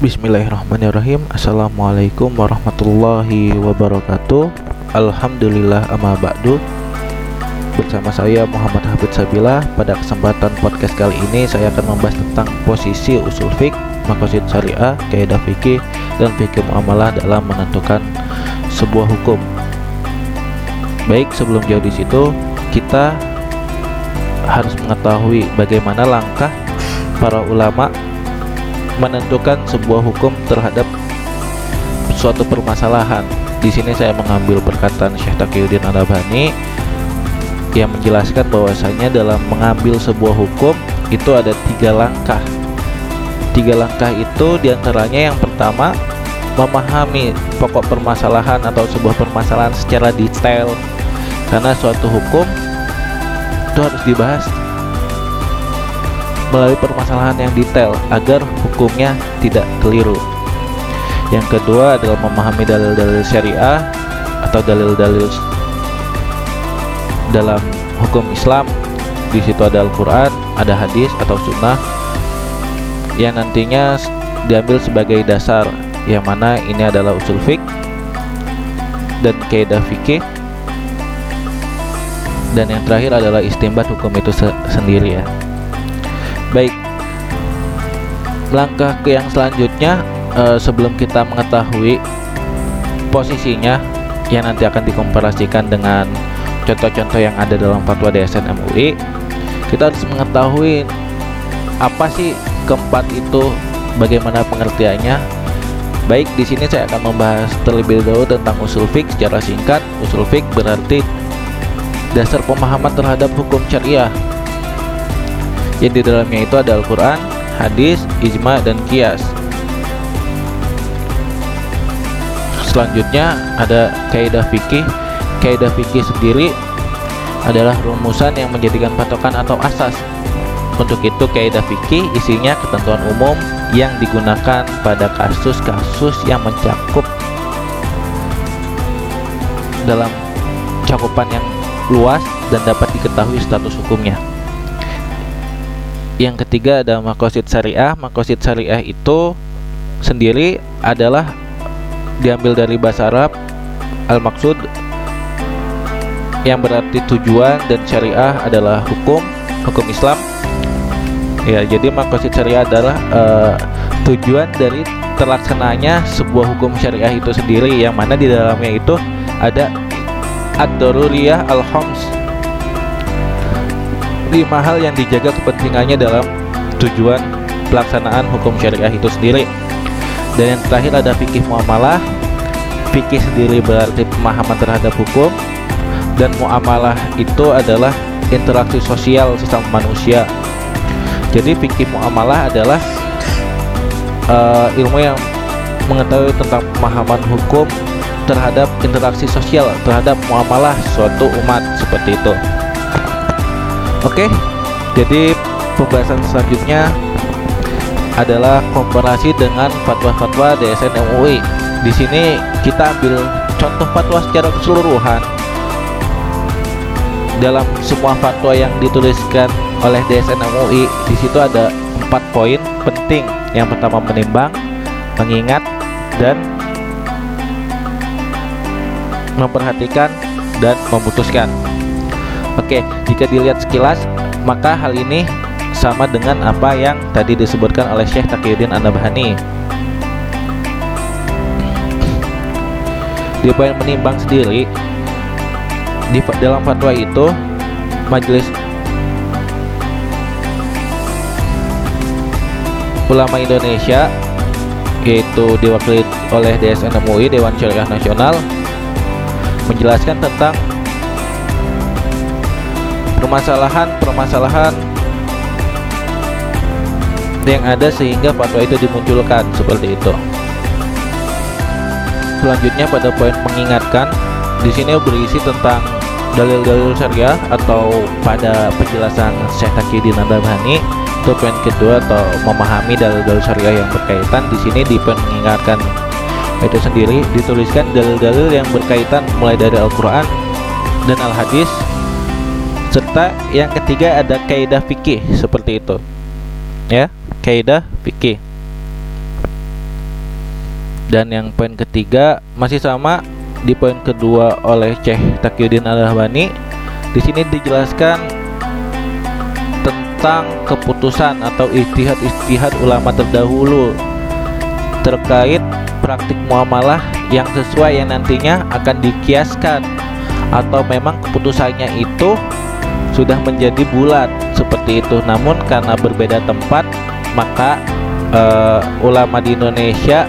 Bismillahirrahmanirrahim. Assalamualaikum warahmatullahi wabarakatuh. Alhamdulillah amma ba'du. Bersama saya Muhammad Habib Sabila Pada kesempatan podcast kali ini Saya akan membahas tentang posisi usul fik Makosid syariah, kaidah fikih Dan fikih muamalah dalam menentukan sebuah hukum. Baik sebelum jauh di situ Kita harus mengetahui bagaimana langkah para ulama menentukan sebuah hukum terhadap suatu permasalahan. Di sini saya mengambil perkataan Syekh Taqiyuddin Al-Albani yang menjelaskan bahwasanya dalam mengambil sebuah hukum itu ada tiga langkah. Tiga langkah itu di antaranya yang pertama memahami pokok permasalahan atau sebuah permasalahan secara detail karena suatu hukum itu harus dibahas melalui permasalahan yang detail agar hukumnya tidak keliru. Yang kedua adalah memahami dalil-dalil syariah atau dalil-dalil dalam hukum Islam. Di situ ada Al-Qur'an, ada hadis atau sunnah yang nantinya diambil sebagai dasar yang mana ini adalah usul fik dan kaidah fikih dan yang terakhir adalah istimbat hukum itu se sendiri ya Baik, langkah ke yang selanjutnya uh, sebelum kita mengetahui posisinya yang nanti akan dikomparasikan dengan contoh-contoh yang ada dalam fatwa DSN MUI, kita harus mengetahui apa sih keempat itu, bagaimana pengertiannya. Baik, di sini saya akan membahas terlebih dahulu tentang usul fik secara singkat. Usul fik berarti dasar pemahaman terhadap hukum syariah yang di dalamnya itu ada Al-Quran, hadis, ijma, dan kias. Selanjutnya ada kaidah fikih. Kaidah fikih sendiri adalah rumusan yang menjadikan patokan atau asas. Untuk itu kaidah fikih isinya ketentuan umum yang digunakan pada kasus-kasus yang mencakup dalam cakupan yang luas dan dapat diketahui status hukumnya yang ketiga ada makosid syariah. Makosid syariah itu sendiri adalah diambil dari bahasa Arab al maksud yang berarti tujuan dan syariah adalah hukum hukum Islam. Ya jadi makosid syariah adalah uh, tujuan dari terlaksananya sebuah hukum syariah itu sendiri. Yang mana di dalamnya itu ada ad-daruriyah al-khams lima hal yang dijaga kepentingannya dalam tujuan pelaksanaan hukum syariah itu sendiri. Dan yang terakhir ada fikih muamalah. Fikih sendiri berarti pemahaman terhadap hukum dan muamalah itu adalah interaksi sosial sesama manusia. Jadi fikih muamalah adalah uh, ilmu yang mengetahui tentang pemahaman hukum terhadap interaksi sosial terhadap muamalah suatu umat seperti itu. Oke, jadi pembahasan selanjutnya adalah komparasi dengan fatwa-fatwa DSN MUI. Di sini kita ambil contoh fatwa secara keseluruhan. Dalam semua fatwa yang dituliskan oleh DSN MUI, di situ ada empat poin penting. Yang pertama menimbang, mengingat, dan memperhatikan dan memutuskan. Oke, jika dilihat sekilas, maka hal ini sama dengan apa yang tadi disebutkan oleh Syekh Taqiyuddin An-Nabhani. Di poin menimbang sendiri, di dalam fatwa itu, majelis ulama Indonesia yaitu diwakili oleh DSN MUI Dewan Syariah Nasional menjelaskan tentang permasalahan-permasalahan yang ada sehingga fatwa itu dimunculkan seperti itu. Selanjutnya pada poin mengingatkan di sini berisi tentang dalil-dalil syariah atau pada penjelasan Syekh Taqiyuddin Nandabhani itu poin kedua atau memahami dalil-dalil syariah yang berkaitan di sini di poin mengingatkan itu sendiri dituliskan dalil-dalil yang berkaitan mulai dari Al-Qur'an dan Al-Hadis serta yang ketiga ada kaidah fikih seperti itu ya kaidah fikih Dan yang poin ketiga masih sama di poin kedua oleh Syekh Taqiyuddin Al-Rahbani. Di sini dijelaskan tentang keputusan atau istihad-istihad ulama terdahulu terkait praktik muamalah yang sesuai yang nantinya akan dikiaskan atau memang keputusannya itu sudah menjadi bulat seperti itu. Namun karena berbeda tempat maka uh, ulama di Indonesia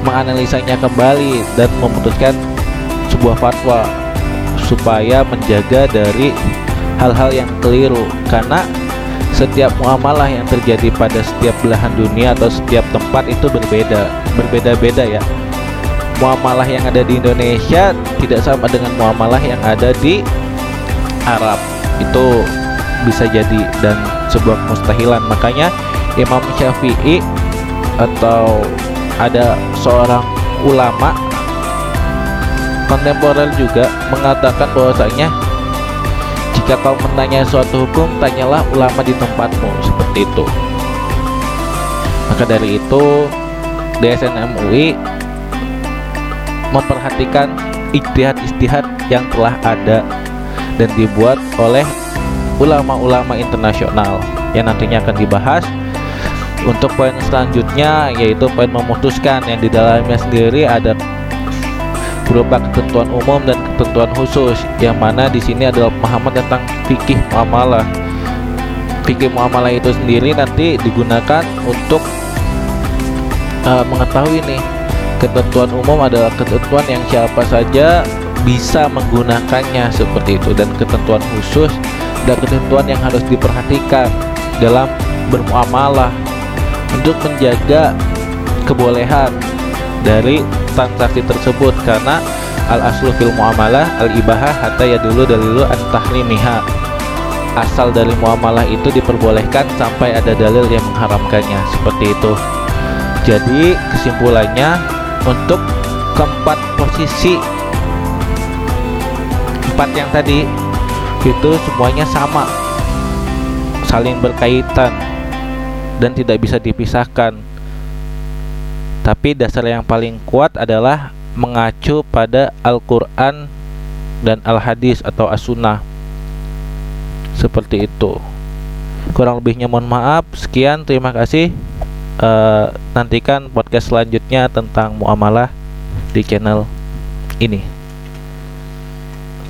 menganalisanya kembali dan memutuskan sebuah fatwa supaya menjaga dari hal-hal yang keliru. Karena setiap muamalah yang terjadi pada setiap belahan dunia atau setiap tempat itu berbeda berbeda-beda ya. Muamalah yang ada di Indonesia tidak sama dengan muamalah yang ada di Arab itu bisa jadi dan sebuah mustahilan makanya Imam Syafi'i atau ada seorang ulama kontemporer juga mengatakan bahwasanya jika kau menanya suatu hukum, tanyalah ulama di tempatmu seperti itu. Maka dari itu, DSN MUI memperhatikan ijtihad-ijtihad yang telah ada dan dibuat oleh ulama-ulama internasional yang nantinya akan dibahas untuk poin selanjutnya yaitu poin memutuskan yang di dalamnya sendiri ada berupa ketentuan umum dan ketentuan khusus yang mana di sini adalah pemahaman tentang fikih muamalah. Fikih muamalah itu sendiri nanti digunakan untuk uh, mengetahui nih ketentuan umum adalah ketentuan yang siapa saja bisa menggunakannya seperti itu. Dan ketentuan khusus dan ketentuan yang harus diperhatikan dalam bermuamalah untuk menjaga kebolehan dari transaksi tersebut. Karena al aslu fil muamalah al ibahah hatta ya dulu dalilu an tahrimiha asal dari muamalah itu diperbolehkan sampai ada dalil yang mengharamkannya. Seperti itu. Jadi kesimpulannya untuk keempat posisi empat yang tadi itu semuanya sama saling berkaitan dan tidak bisa dipisahkan. Tapi dasar yang paling kuat adalah mengacu pada Al-Quran dan Al-Hadis atau As-Sunnah. Seperti itu. Kurang lebihnya mohon maaf. Sekian terima kasih. Uh, nantikan podcast selanjutnya tentang muamalah di channel ini